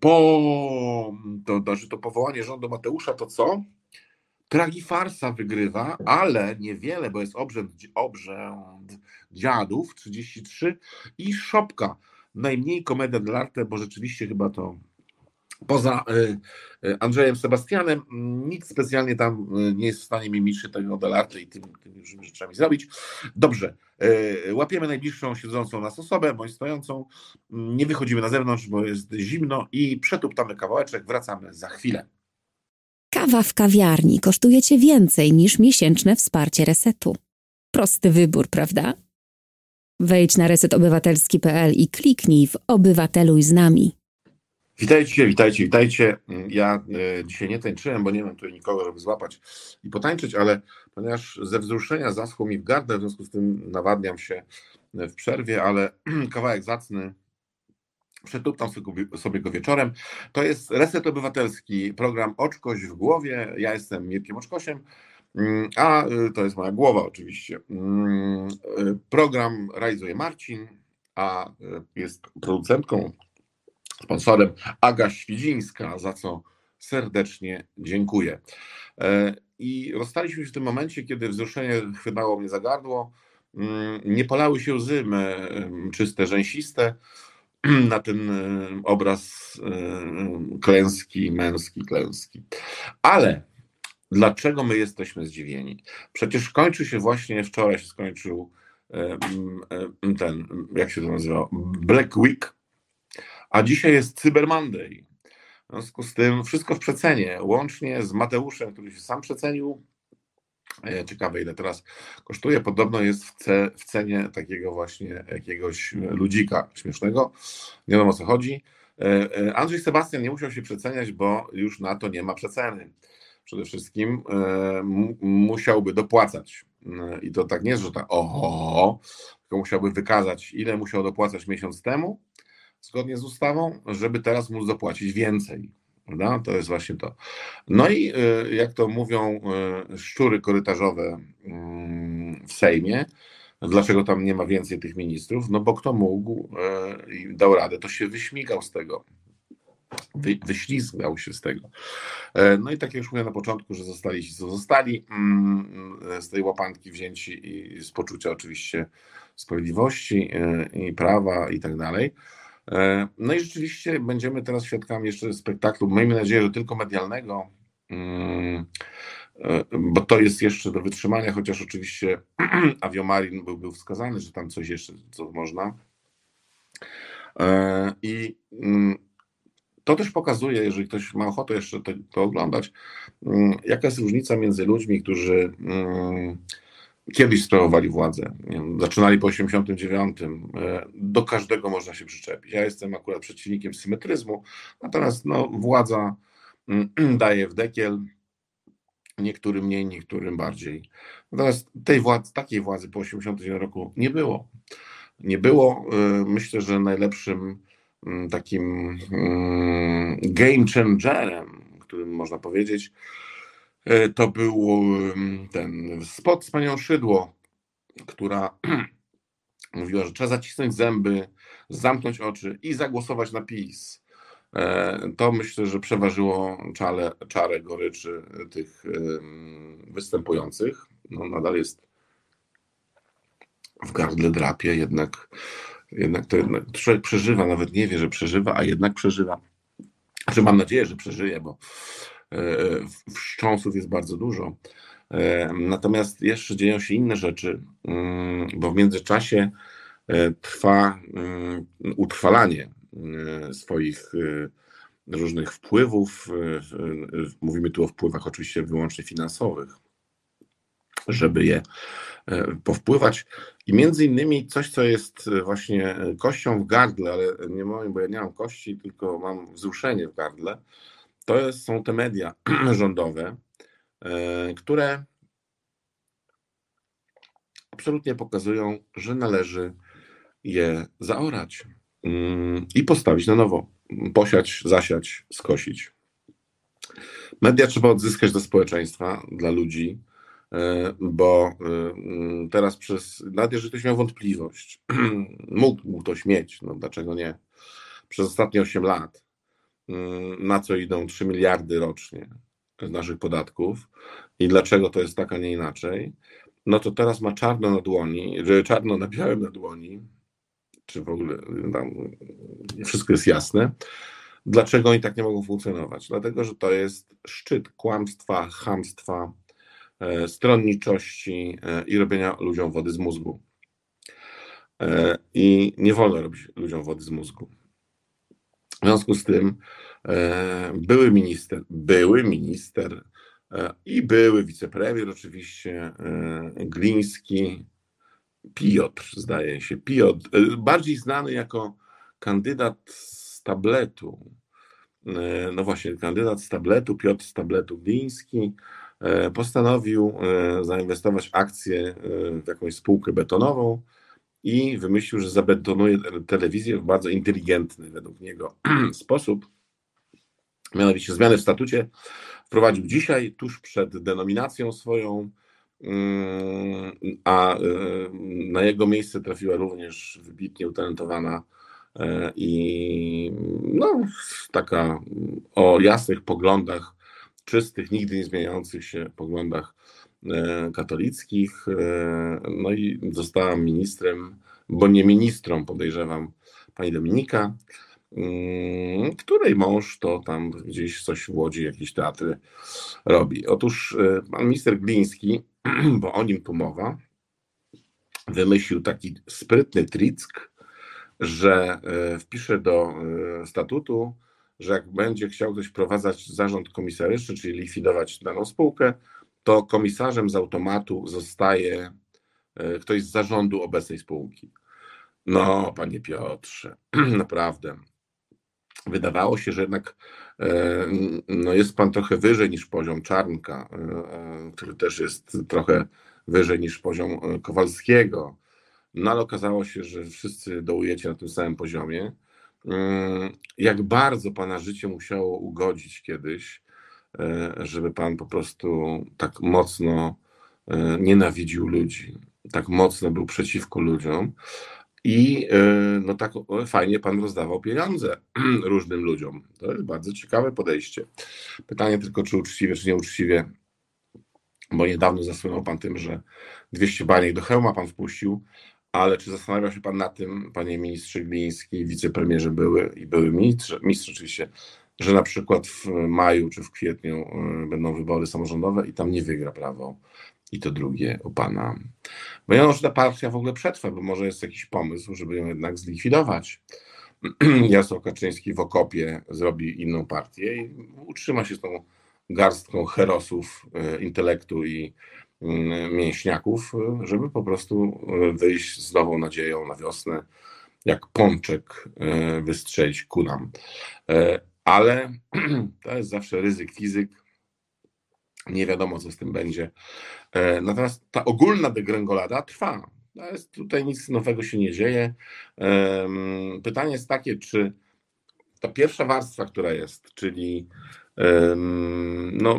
po to, to, to powołanie rządu Mateusza, to co? Tragifarsa wygrywa, ale niewiele, bo jest obrzęd, obrzęd dziadów 33 i Szopka najmniej komedia dell'arte, bo rzeczywiście chyba to poza y, y, Andrzejem Sebastianem nic specjalnie tam y, nie jest w stanie mimiczny tego dell'arte i tymi różnymi rzeczami zrobić. Dobrze, łapiemy najbliższą siedzącą nas osobę, bądź stojącą, nie wychodzimy na zewnątrz, bo jest zimno i przetuptamy kawałeczek, wracamy za chwilę. Kawa w kawiarni kosztuje Cię więcej niż miesięczne wsparcie resetu. Prosty wybór, prawda? Wejdź na resetobywatelski.pl i kliknij w Obywateluj z nami. Witajcie, witajcie, witajcie. Ja e, dzisiaj nie tańczyłem, bo nie mam tutaj nikogo, żeby złapać i potańczyć, ale ponieważ ze wzruszenia zaschło mi w gardle, w związku z tym nawadniam się w przerwie, ale kawałek zacny przetuptam sobie go wieczorem. To jest Reset Obywatelski, program Oczkoś w głowie. Ja jestem Mirkiem Oczkosiem, mm, a y, to jest moja głowa oczywiście. Mm, y, program realizuje Marcin, a y, jest producentką, sponsorem Aga Świdzińska, za co serdecznie dziękuję. E, I rozstaliśmy się w tym momencie, kiedy wzruszenie chwytało mnie za gardło. Mm, nie polały się łzy czyste, rzęsiste, na ten e, obraz e, klęski, męski klęski. Ale dlaczego my jesteśmy zdziwieni? Przecież kończy się właśnie, wczoraj się skończył e, ten, jak się to nazywa, Black Week, a dzisiaj jest Cyber Monday. W związku z tym wszystko w przecenie, łącznie z Mateuszem, który się sam przecenił, ciekawe, ile teraz kosztuje. Podobno jest w, ce, w cenie takiego właśnie jakiegoś ludzika śmiesznego. Nie wiem o co chodzi. E, e, Andrzej Sebastian nie musiał się przeceniać, bo już na to nie ma przeceny. Przede wszystkim musiałby dopłacać. I to tak nie jest, że tak oho, tylko musiałby wykazać, ile musiał dopłacać miesiąc temu, zgodnie z ustawą, żeby teraz móc dopłacić więcej. Prawda? To jest właśnie to. No i y, jak to mówią y, szczury korytarzowe mm, w Sejmie, dlaczego tam nie ma więcej tych ministrów? No bo kto mógł y, i dał radę, to się wyśmigał z tego. Wy, wyślizgał się z tego. E, no i tak jak już mówiłem na początku, że zostali ci, co zostali mm, z tej łapanki wzięci i z poczucia oczywiście sprawiedliwości i prawa i tak dalej. E, no i rzeczywiście będziemy teraz świadkami jeszcze spektaklu, miejmy nadzieję, że tylko medialnego, mm, e, bo to jest jeszcze do wytrzymania, chociaż oczywiście Aviomarin był, wskazany, że tam coś jeszcze, co można. E, I mm, to też pokazuje, jeżeli ktoś ma ochotę jeszcze to, to oglądać, mm, jaka jest różnica między ludźmi, którzy kiedyś sprawowali władzę, zaczynali po 89, e, do każdego można się przyczepić. Ja jestem akurat przeciwnikiem symetryzmu, natomiast no, władza mm, daje w dekiel, niektórym mniej, niektórym bardziej. Natomiast tej władzy, takiej władzy po 89 roku nie było. Nie było. E, myślę, że najlepszym mm, takim mm, game changerem, którym można powiedzieć, to był ten spot z panią Szydło, która mówiła, że trzeba zacisnąć zęby, zamknąć oczy i zagłosować na PiS. E, to myślę, że przeważyło czale, czarę goryczy tych występujących. No, nadal jest w gardle drapie, jednak, jednak to jednak człowiek przeżywa, nawet nie wie, że przeżywa, a jednak przeżywa. Znaczy mam nadzieję, że przeżyje, bo E, wstrząsów jest bardzo dużo. E, natomiast jeszcze dzieją się inne rzeczy, mm, bo w międzyczasie e, trwa mm, utrwalanie swoich różnych wpływów. Mówimy tu o wpływach oczywiście wyłącznie finansowych, żeby je powpływać. I między innymi coś, co jest właśnie kością w gardle, ale nie mówię, bo ja nie mam kości, tylko mam wzruszenie w gardle to są te media rządowe, e, które absolutnie pokazują, że należy je zaorać mm, i postawić na nowo, posiać, zasiać, skosić. Media trzeba odzyskać do społeczeństwa, dla ludzi, e, bo e, teraz przez, nawet jeżeli ktoś miał wątpliwość, mógł ktoś mieć, no dlaczego nie, przez ostatnie 8 lat, mm, na co idą 3 miliardy rocznie z naszych podatków i dlaczego to jest tak, a nie inaczej, no to teraz ma czarno na dłoni, czarno na białym na dłoni, czy w ogóle tam wszystko jest jasne, dlaczego oni tak nie mogą funkcjonować. Dlatego, że to jest szczyt kłamstwa, chamstwa, e, stronniczości e, i robienia ludziom wody z mózgu. E, I nie wolno robić ludziom wody z mózgu. W związku z tym były minister, były minister i były wicepremier oczywiście Gliński, Piotr zdaje się, Piotr, bardziej znany jako kandydat z tabletu, E, no właśnie, kandydat z tabletu, Piotr z tabletu Gliński, e, postanowił e, zainwestować akcje w jakąś spółkę betonową i wymyślił, że zabetonuje telewizję w bardzo inteligentny według niego sposób. Mianowicie zmiany w statucie wprowadził dzisiaj, tuż przed denominacją swoją, mm, a na jego miejsce trafiła również wybitnie utalentowana E, i no, taka o jasnych poglądach, czystych, nigdy nie zmieniających się poglądach e, katolickich. E, no i zostałam ministrem, bo nie ministrą, podejrzewam, pani Dominika, mm, której mąż to tam gdzieś coś w Łodzi, jakieś teatry robi. Otóż pan minister Gliński, bo o nim tu mowa, wymyślił taki sprytny trick, że e, wpisze do e, statutu, że jak będzie chciał ktoś wprowadzać zarząd komisaryczny, czyli likwidować daną spółkę, to komisarzem z automatu zostaje e, ktoś z zarządu obecnej spółki. No, panie Piotrze, naprawdę. Wydawało się, że jednak no jest pan trochę wyżej niż poziom Czarnka, który też jest trochę wyżej niż poziom Kowalskiego no ale okazało się, że wszyscy dołujecie na tym samym poziomie. Mm, jak bardzo pana życie musiało ugodzić kiedyś, e, żeby pan po prostu tak mocno e, nienawidził ludzi, tak mocno był przeciwko ludziom. I e, no tak fajnie pan rozdawał pieniądze różnym ludziom. To jest bardzo ciekawe podejście. Pytanie tylko, czy uczciwie, czy nieuczciwie, bo niedawno zasłynął pan tym, że 200 baniek do hełma pan wpuścił, ale czy zastanawiał się Pan na tym, Panie Ministrze Gliński, wicepremierze były i były mistrz, mistrz oczywiście, że na przykład w maju czy w kwietniu y, będą wybory samorządowe i tam nie wygra prawo i to drugie u Pana. Bo ja że ta partia w ogóle przetrwa, bo może jest jakiś pomysł, żeby ją jednak zlikwidować. Jarosław Kaczyński w okopie zrobi inną partię i utrzyma się z tą garstką herosów y, intelektu i Mm, mięśniaków, żeby po prostu wyjść z nową nadzieją na wiosnę, jak pączek wystrzelić ku nam. E, ale to jest zawsze ryzyk fizyk. Nie wiadomo, co z tym będzie. Natomiast ta ogólna degrengolada trwa. To jest, tutaj nic nowego się nie dzieje. Pytanie jest takie, czy ta pierwsza warstwa, która jest, czyli no,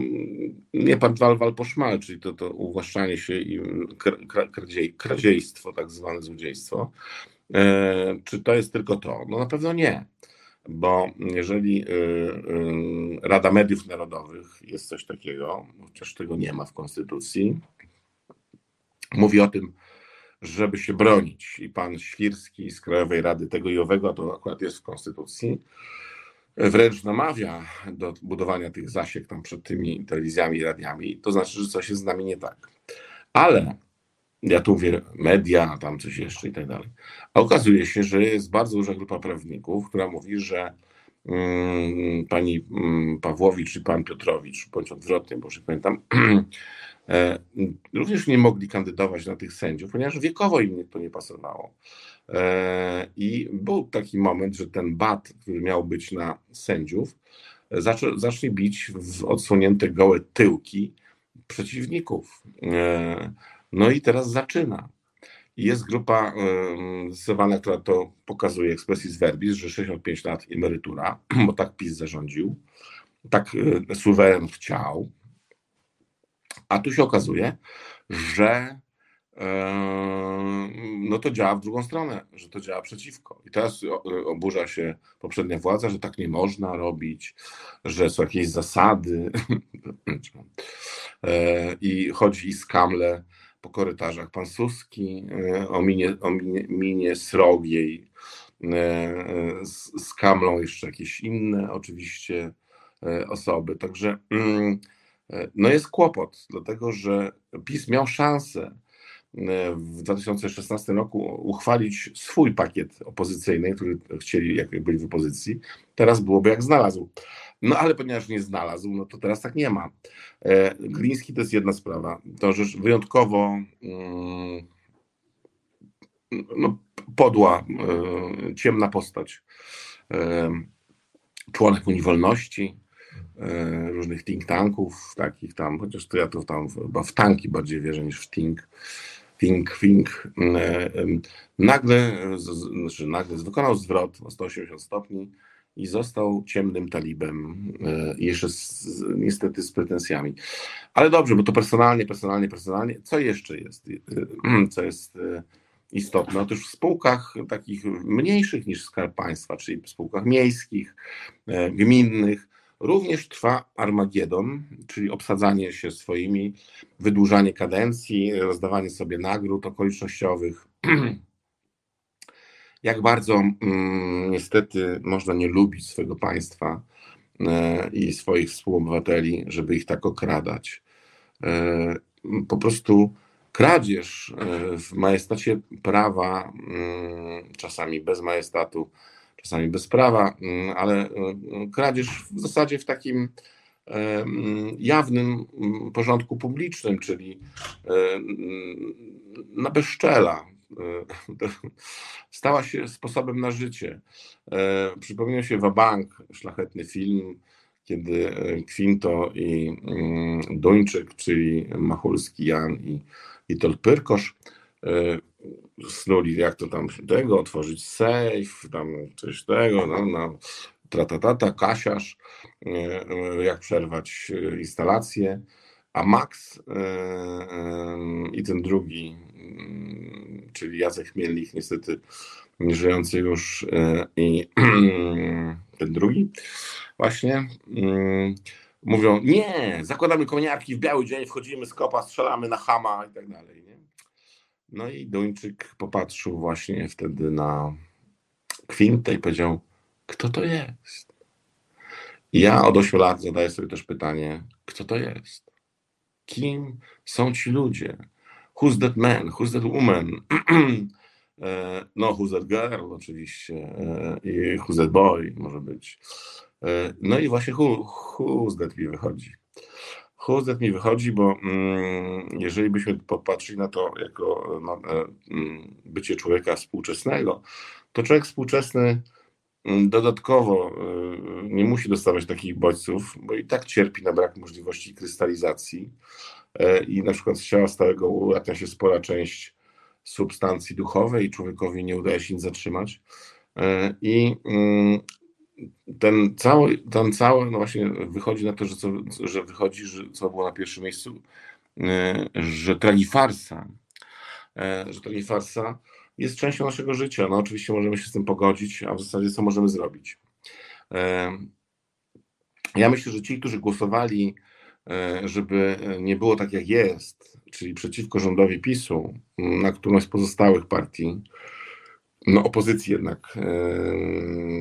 nie pan walwal poszmal, czyli to, to uwłaszczanie się i kradziejstwo, tak zwane złodziejstwo. E, czy to jest tylko to? No na pewno nie, bo jeżeli y, y, Rada Mediów Narodowych jest coś takiego, chociaż tego nie ma w Konstytucji, mówi o tym, żeby się bronić i pan Świrski z Krajowej Rady tego i owego, to akurat jest w Konstytucji, wręcz namawia do budowania tych zasiek tam przed tymi telewizjami i radiami, to znaczy, że coś jest z nami nie tak. Ale ja tu mówię media, tam coś jeszcze i tak dalej. A okazuje się, że jest bardzo duża grupa prawników, która mówi, że mm, pani mm, Pawłowicz i pan Piotrowicz, bądź odwrotnie, bo już pamiętam, e, również nie mogli kandydować na tych sędziów, ponieważ wiekowo im to nie pasowało. E, I był taki moment, że ten bat, który miał być na sędziów, zacznie bić w odsłonięte gołe tyłki przeciwników. E, no i teraz zaczyna. jest grupa zdecydowana, która to pokazuje expressis verbis, że 65 lat emerytura, bo tak PiS zarządził, tak suweren chciał. A tu się okazuje, że no to działa w drugą stronę, że to działa przeciwko. I teraz oburza się poprzednia władza, że tak nie można robić, że są jakieś zasady. E, I chodzi i skamle po korytarzach. Pan Suski e, o minie, o minie, minie srogiej, e, z, z Kamlą jeszcze jakieś inne oczywiście osoby. Także mm, no jest kłopot, dlatego że PiS miał szansę w 2016 roku uchwalić swój pakiet opozycyjny, który chcieli, jak byli w opozycji. Teraz byłoby jak znalazł. No ale ponieważ nie znalazł, no to teraz tak nie ma. E, Gliński to jest jedna sprawa. To rzecz wyjątkowo mm, no, podła, e, ciemna postać. E, członek Unii Wolności, różnych think tanków, takich tam, chociaż to ja to tam chyba w tanki bardziej wierzę niż w think. Think, think. Nagle, znaczy nagle wykonał zwrot o 180 stopni i został ciemnym talibem, e, jeszcze z, niestety z pretensjami. Ale dobrze, bo to personalnie, personalnie, personalnie. Co jeszcze jest, e, co jest e, istotne? Otóż w spółkach takich mniejszych niż Skarb Państwa, czyli w spółkach miejskich, gminnych, również trwa Armagedon, czyli obsadzanie się swoimi, wydłużanie kadencji, rozdawanie sobie nagród okolicznościowych. jak bardzo mm, niestety można nie lubić swojego państwa e, i swoich współobywateli, żeby ich tak okradać. E, po prostu kradzież e, w majestacie prawa, mm, czasami bez majestatu, czasami bez prawa, mm, ale kradzież w zasadzie w takim jawnym porządku publicznym, czyli na bezczela, stała się sposobem na życie. E, przypomina się Wabank, szlachetny film, kiedy e, Kwinto i mm, Duńczyk, czyli Machulski Jan i Witold Pyrkosz snuli jak to tam tego, otworzyć safe, tam coś tego, no, no, tratatata, kasiarz, jak przerwać instalację, a Max i ten drugi czyli Jacek Chmielnik, niestety nie żyjący już e, i ten drugi właśnie mm, mówią, nie, zakładamy koniarki w biały dzień, wchodzimy z kopa, strzelamy na Hama i tak dalej. Nie? No i Duńczyk popatrzył właśnie wtedy na Kwintę i powiedział, kto to jest? I ja od 8 lat zadaję sobie też pytanie, kto to jest? Kim są ci ludzie? Who's that man? Who's that woman? E, no, who's that girl oczywiście e, i who's that boy może być. E, no i właśnie who, who's that mi wychodzi. Who's that mi wychodzi, bo mm, jeżeli byśmy popatrzyli na to jako na, mm, bycie człowieka współczesnego, to człowiek współczesny dodatkowo nie musi dostawać takich bodźców, bo i tak cierpi na brak możliwości krystalizacji E, i na przykład z ciała stałego ulatnia się spora część substancji duchowej i człowiekowi nie udaje się nic zatrzymać. E, I mm, ten cały, ten cały, no właśnie wychodzi na to, że, co, że wychodzi, że co było na pierwszym miejscu, że tragifarsa, że tragifarsa jest częścią naszego życia. No oczywiście możemy się z tym pogodzić, a w zasadzie co możemy zrobić? Ja myślę, że ci, którzy głosowali żeby nie było tak jak jest, czyli przeciwko rządowi PiSu, na którąś z pozostałych partii, no opozycji jednak,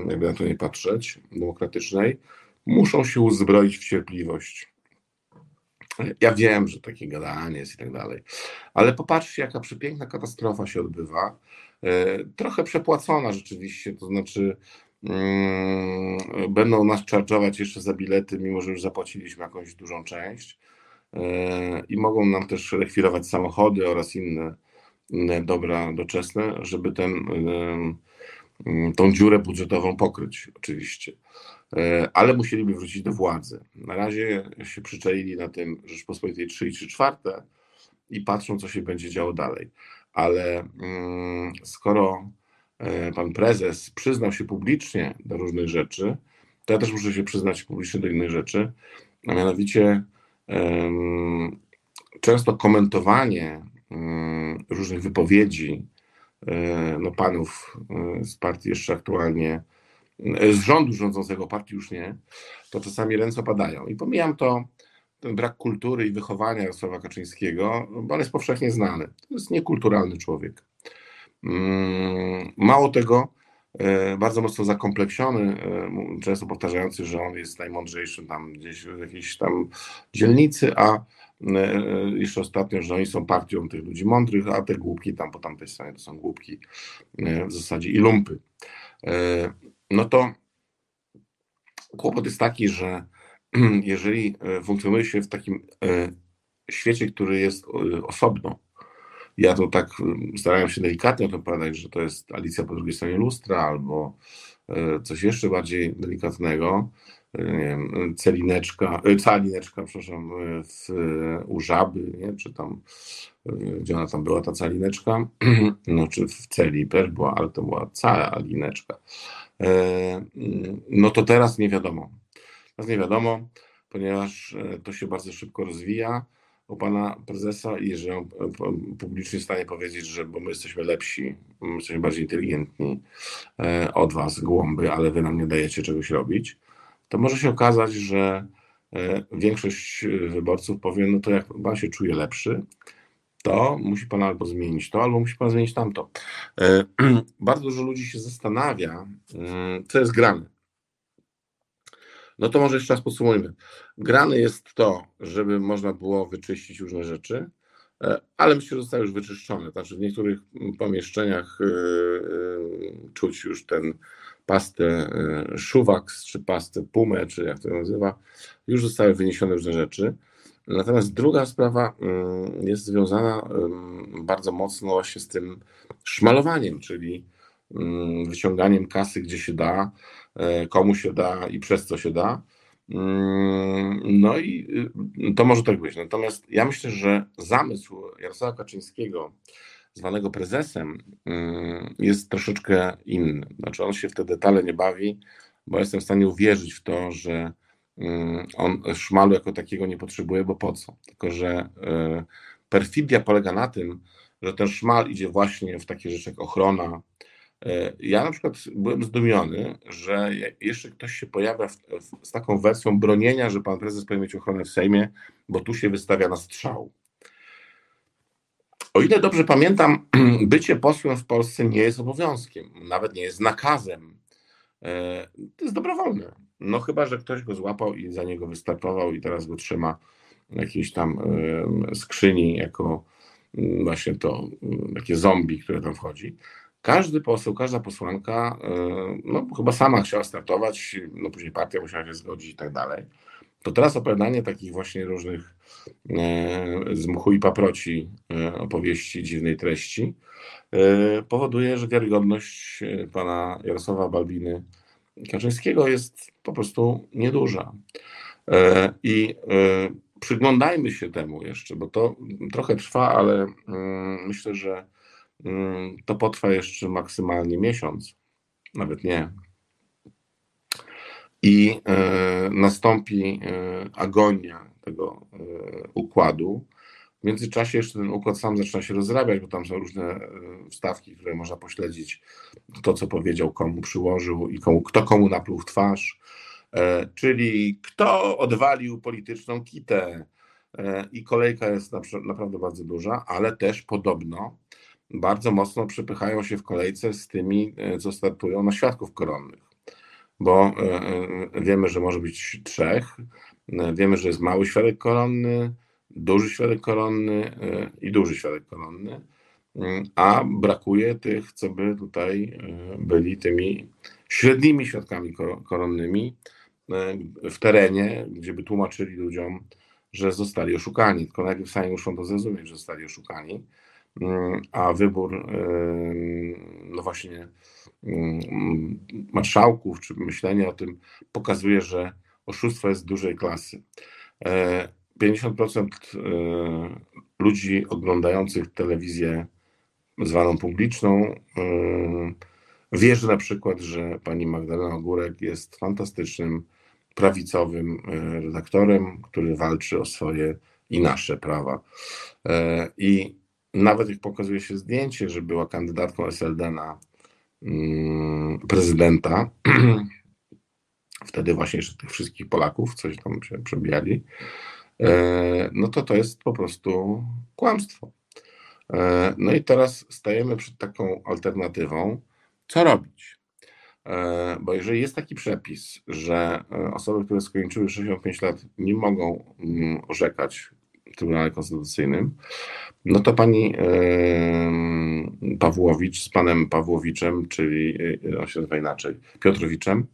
jakby na to nie patrzeć, demokratycznej, muszą się uzbroić w cierpliwość. Ja wiem, że takie gadanie jest i tak dalej, ale popatrzcie, jaka przepiękna katastrofa się odbywa. E, trochę przepłacona rzeczywiście, to znaczy Mm, będą nas charge'ować jeszcze za bilety, mimo że już zapłaciliśmy jakąś dużą część e, i mogą nam też rekwirować samochody oraz inne, inne dobra doczesne, żeby ten, mm, tą dziurę budżetową pokryć oczywiście. E, ale musieliby wrócić do władzy. Na razie się przyczaili na tym Rzeczpospolitej 3 i 3 czwarte i patrzą, co się będzie działo dalej. ale mm, skoro pan prezes przyznał się publicznie do różnych rzeczy, to ja też muszę się przyznać publicznie do innych rzeczy, a mianowicie często komentowanie mm, różnych wypowiedzi no, panów z partii jeszcze aktualnie z rządu rządzącego, partii już nie, to czasami ręce opadają. I pomijam to, ten brak kultury i wychowania Jarosława Kaczyńskiego, bo on jest powszechnie znany. To jest niekulturalny człowiek. Mm, mało tego, e, bardzo mocno zakompleksiony, e, często powtarzający, że on jest najmądrzejszy tam gdzieś w jakiejś tam dzielnicy, a e, jeszcze ostatnio, że oni są partią tych ludzi mądrych, a te głupki tam po tamtej stronie to są głupki w zasadzie i lumpy no to kłopot jest taki, że jeżeli e, funkcjonuje się w takim e, świecie, który jest e, osobno, ja to tak starałem się delikatnie o tym opowiadać, że to jest Alicja po drugiej stronie lustra albo coś jeszcze bardziej delikatnego, nie wiem, celineczka, calineczka, przepraszam, w, u żaby, nie? czy tam, gdzie ona tam była, ta calineczka, no czy w celi też była, ale to była cała lineczka. E, no to teraz nie wiadomo. Teraz nie wiadomo, ponieważ e, to się bardzo szybko rozwija u pana prezesa i że on e, publicznie stanie powiedzieć, że bo my jesteśmy lepsi, my jesteśmy bardziej inteligentni od was, głąby, ale wy nam nie dajecie czegoś robić, to może się okazać, że większość wyborców powie, no to jak pan się czuje lepszy, to, musi Pan albo zmienić to, albo musi Pan zmienić tamto. E, bardzo dużo ludzi się zastanawia, mm, co jest grane. No to może jeszcze raz podsumujmy. Grane jest to, żeby można było wyczyścić różne rzeczy, e, ale myślę, że zostały już wyczyszczone. Znaczy w niektórych pomieszczeniach e, czuć już ten pastę Szuwaks, czy pastę Pumę, czy jak to nazywa, już zostały wyniesione różne rzeczy. Natomiast druga sprawa mm, jest związana bardzo mocno właśnie z tym szmalowaniem, czyli mm, wyciąganiem kasy, gdzie się da, e, komu się da i przez co się da. Mm, no i y, to może tak być. Natomiast ja myślę, że zamysł Jarosława Kaczyńskiego, zwanego prezesem, jest troszeczkę inny. Znaczy on się w te detale nie bawi, bo jestem w stanie uwierzyć w to, że on szmalu jako takiego nie potrzebuje, bo po co? Tylko, że e, perfidia polega na tym, że ten szmal idzie właśnie w takie rzeczy jak ochrona. E, ja na przykład byłem zdumiony, że jeszcze ktoś się pojawia w, w, z taką wersją bronienia, że pan prezes powinien mieć ochronę w Sejmie, bo tu się wystawia na strzał. O ile dobrze pamiętam, bycie posłem w Polsce nie jest obowiązkiem, nawet nie jest nakazem. E, to jest dobrowolne. No chyba, że ktoś go złapał i za niego wystartował i teraz go trzyma w jakiejś tam skrzyni jako mm, właśnie to mm, takie zombie, które tam wchodzi. Każdy poseł, każda posłanka, no chyba sama chciała startować, no później partia musiała się zgodzić i tak dalej. To teraz opowiadanie takich właśnie różnych z mchu i paproci e, opowieści dziwnej treści e, powoduje, że wiarygodność e, pana Jarosława Balbiny Kaczyńskiego jest po prostu nieduża. E, I e, przyglądajmy się temu jeszcze, bo to trochę trwa, ale mm, myślę, że mm, to potrwa jeszcze maksymalnie miesiąc, nawet nie. I e, nastąpi agonia tego układu, w międzyczasie jeszcze ten układ sam zaczyna się rozrabiać, bo tam są różne e, wstawki, które można pośledzić. To, co powiedział, komu przyłożył i komu, kto komu napluł w twarz. E, czyli kto odwalił polityczną kitę. E, I kolejka jest naprawdę bardzo duża, ale też podobno bardzo mocno przepychają się w kolejce z tymi, co startują na świadków koronnych. Bo wiemy, że może być trzech, wiemy, że jest mały świadek koronny, duży świadek koronny e, i duży świadek koronny, mm, a brakuje tych, co by tutaj e, byli tymi średnimi świadkami koronnymi e, w terenie, gdzie by tłumaczyli ludziom, że zostali oszukani. Tylko najpierw sami muszą to zrozumieć, że zostali oszukani, mm, a wybór no właśnie mm, marszałków, czy myślenie o tym pokazuje, że oszustwo jest dużej klasy. 50% e, ludzi oglądających telewizję zwaną publiczną, wierzy na przykład, że pani Magdalena Ogórek jest fantastycznym, prawicowym redaktorem, który walczy o swoje i nasze prawa. I nawet jak pokazuje się zdjęcie, że była kandydatką SLD na mm, prezydenta, wtedy właśnie jeszcze tych wszystkich Polaków, coś tam się przebijali, e, no to to jest po prostu kłamstwo. E, no i teraz stajemy przed taką alternatywą, co robić? E, bo jeżeli jest taki przepis, że osoby, które skończyły 65 lat, nie mogą mm, orzekać w Trybunale Konstytucyjnym, no to pani Pawłowicz z panem Pawłowiczem, czyli on się nazywa inaczej, Piotrowiczem,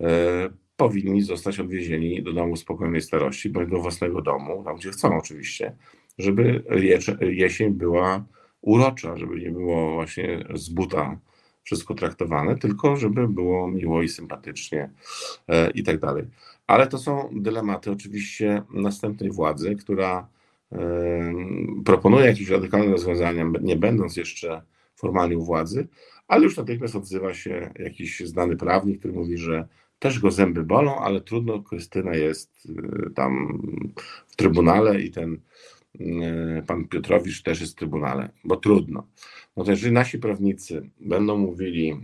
E, powinni zostać odwiezieni do domu spokojnej starości, bądź do własnego domu, tam gdzie chcą oczywiście, żeby jesień była urocza, żeby nie było właśnie z buta wszystko traktowane, tylko żeby było miło i sympatycznie e, i tak dalej. Ale to są dylematy oczywiście następnej władzy, która proponuje jakieś radykalne rozwiązania, nie będąc jeszcze formalnie u władzy, ale już natychmiast odzywa się jakiś znany prawnik, który mówi, że też go zęby bolą, ale trudno, Krystyna jest y, tam w trybunale i ten y, pan Piotrowicz też jest w trybunale, bo trudno. No to jeżeli nasi prawnicy będą mówili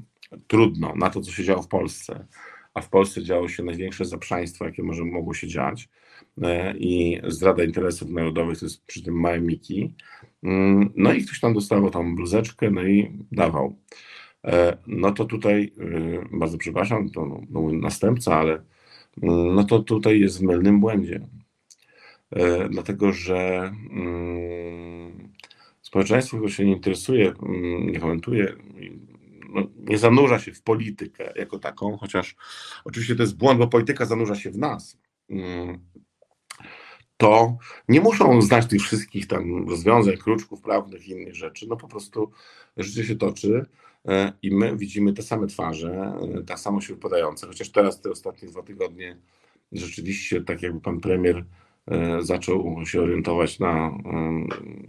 trudno na to, co się działo w Polsce, a w Polsce działo się największe zaprzaństwo, jakie może mogło się dziać y, i zdrada interesów narodowych to jest przy tym małe miki, no i ktoś tam dostawał tą bluzeczkę, no i dawał. E, no to tutaj, e, bardzo przepraszam, to no, mój następca, ale mm, no to tutaj jest w mylnym błędzie. E, dlatego, że mm, społeczeństwo, które się nie interesuje, mm, nie komentuje, no, nie zanurza się w politykę jako taką, chociaż oczywiście to jest błąd, bo polityka zanurza się w nas to nie muszą znać tych wszystkich tam rozwiązań, kruczków prawnych i innych rzeczy. No po prostu życie się toczy E, i my widzimy te same twarze, tak samo się wypadające, chociaż teraz te ostatnie dwa tygodnie rzeczywiście tak jakby pan premier e, zaczął się orientować na,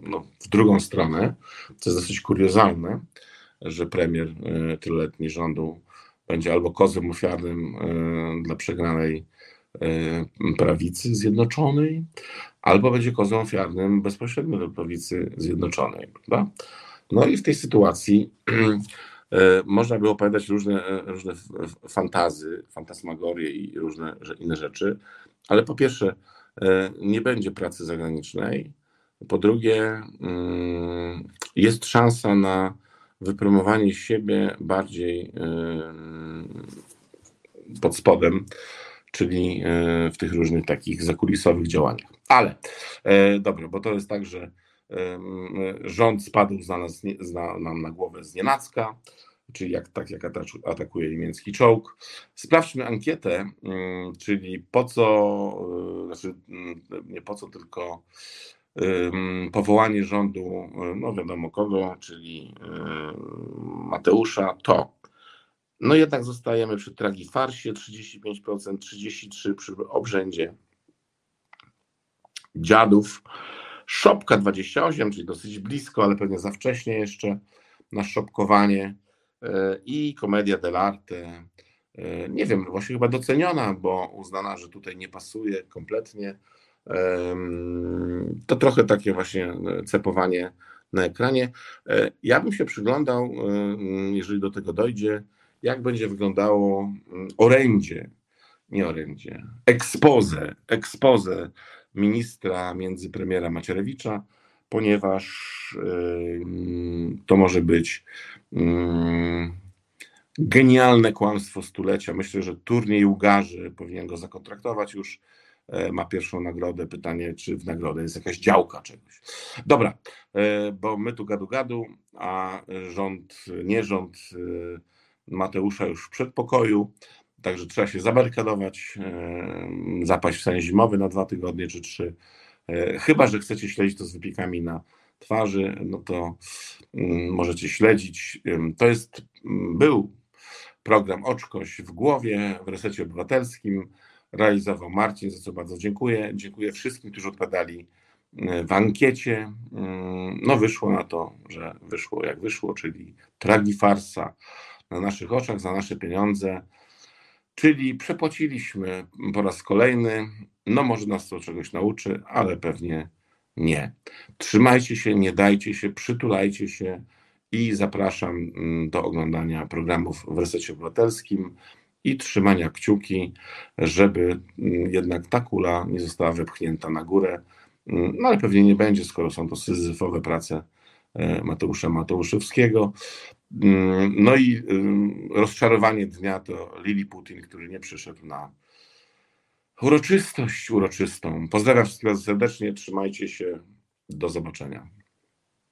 no, w drugą stronę, co jest dosyć kuriozalne, że premier tyluletni rządu będzie albo kozem ofiarnym dla przegranej prawicy zjednoczonej, albo będzie kozem ofiarnym bezpośrednio dla prawicy zjednoczonej. Prawda? No i w tej sytuacji e, można by opowiadać różne, e, różne fantazy, fantasmagorie i różne inne rzeczy, ale po pierwsze nie będzie pracy zagranicznej, po drugie jest szansa na wypromowanie siebie bardziej pod spodem, czyli w tych różnych takich zakulisowych działaniach. Ale dobra, bo to jest tak, że rząd spadł na nas, na, nam na głowę z nienacka, czyli jak, tak jak atakuje niemiecki czołg. Sprawdźmy ankietę, czyli po co, e, znaczy nie po co, tylko powołanie rządu, no wiadomo kogo, czyli Mateusza, to. No jednak zostajemy przy tragi farsie 35%, 33% przy obrzędzie dziadów, Szopka 28, czyli dosyć blisko, ale pewnie za wcześnie jeszcze na szopkowanie e, i komedia dell'arte. E, nie wiem, właśnie chyba doceniona, bo uznana, że tutaj nie pasuje kompletnie. To trochę takie właśnie cepowanie na ekranie. E, ja bym się przyglądał, jeżeli do tego dojdzie, jak będzie wyglądało orędzie, nie orędzie, expose, expose ministra między premiera Macierewicza, ponieważ to może być genialne kłamstwo stulecia. Myślę, że turniej Ugarzy powinien go zakontraktować już. E, ma pierwszą nagrodę. Pytanie, czy w nagrodę jest jakaś działka czegoś. Dobra, e, bo my tu gadu gadu, a rząd, nie rząd e, Mateusza już w przedpokoju. Także trzeba się zabarykadować, zapaść w sen zimowy na dwa tygodnie czy trzy. E, chyba, że chcecie śledzić to z wypiekami na twarzy, no to mm, możecie śledzić. To jest, mm, był program Oczkoś w głowie w Resecie Obywatelskim. Realizował Marcin, za co bardzo dziękuję. Dziękuję wszystkim, którzy odpowiadali w ankiecie. No wyszło na to, że wyszło jak wyszło, czyli tragi farsa na naszych oczach, za nasze pieniądze. Czyli przepłaciliśmy po raz kolejny. No może nas to czegoś nauczy, ale pewnie nie. Trzymajcie się, nie dajcie się, przytulajcie się i zapraszam mm, do oglądania programów w Resecie Obywatelskim i trzymania kciuki, żeby mm, jednak ta kula nie została wepchnięta na górę. Mm, no ale pewnie nie będzie, skoro są to syzyfowe prace e, Mateusza Mateuszewskiego. No i rozczarowanie dnia to Lili Putin, który nie przyszedł na uroczystość uroczystą. Pozdrawiam wszystkich serdecznie, trzymajcie się, do zobaczenia.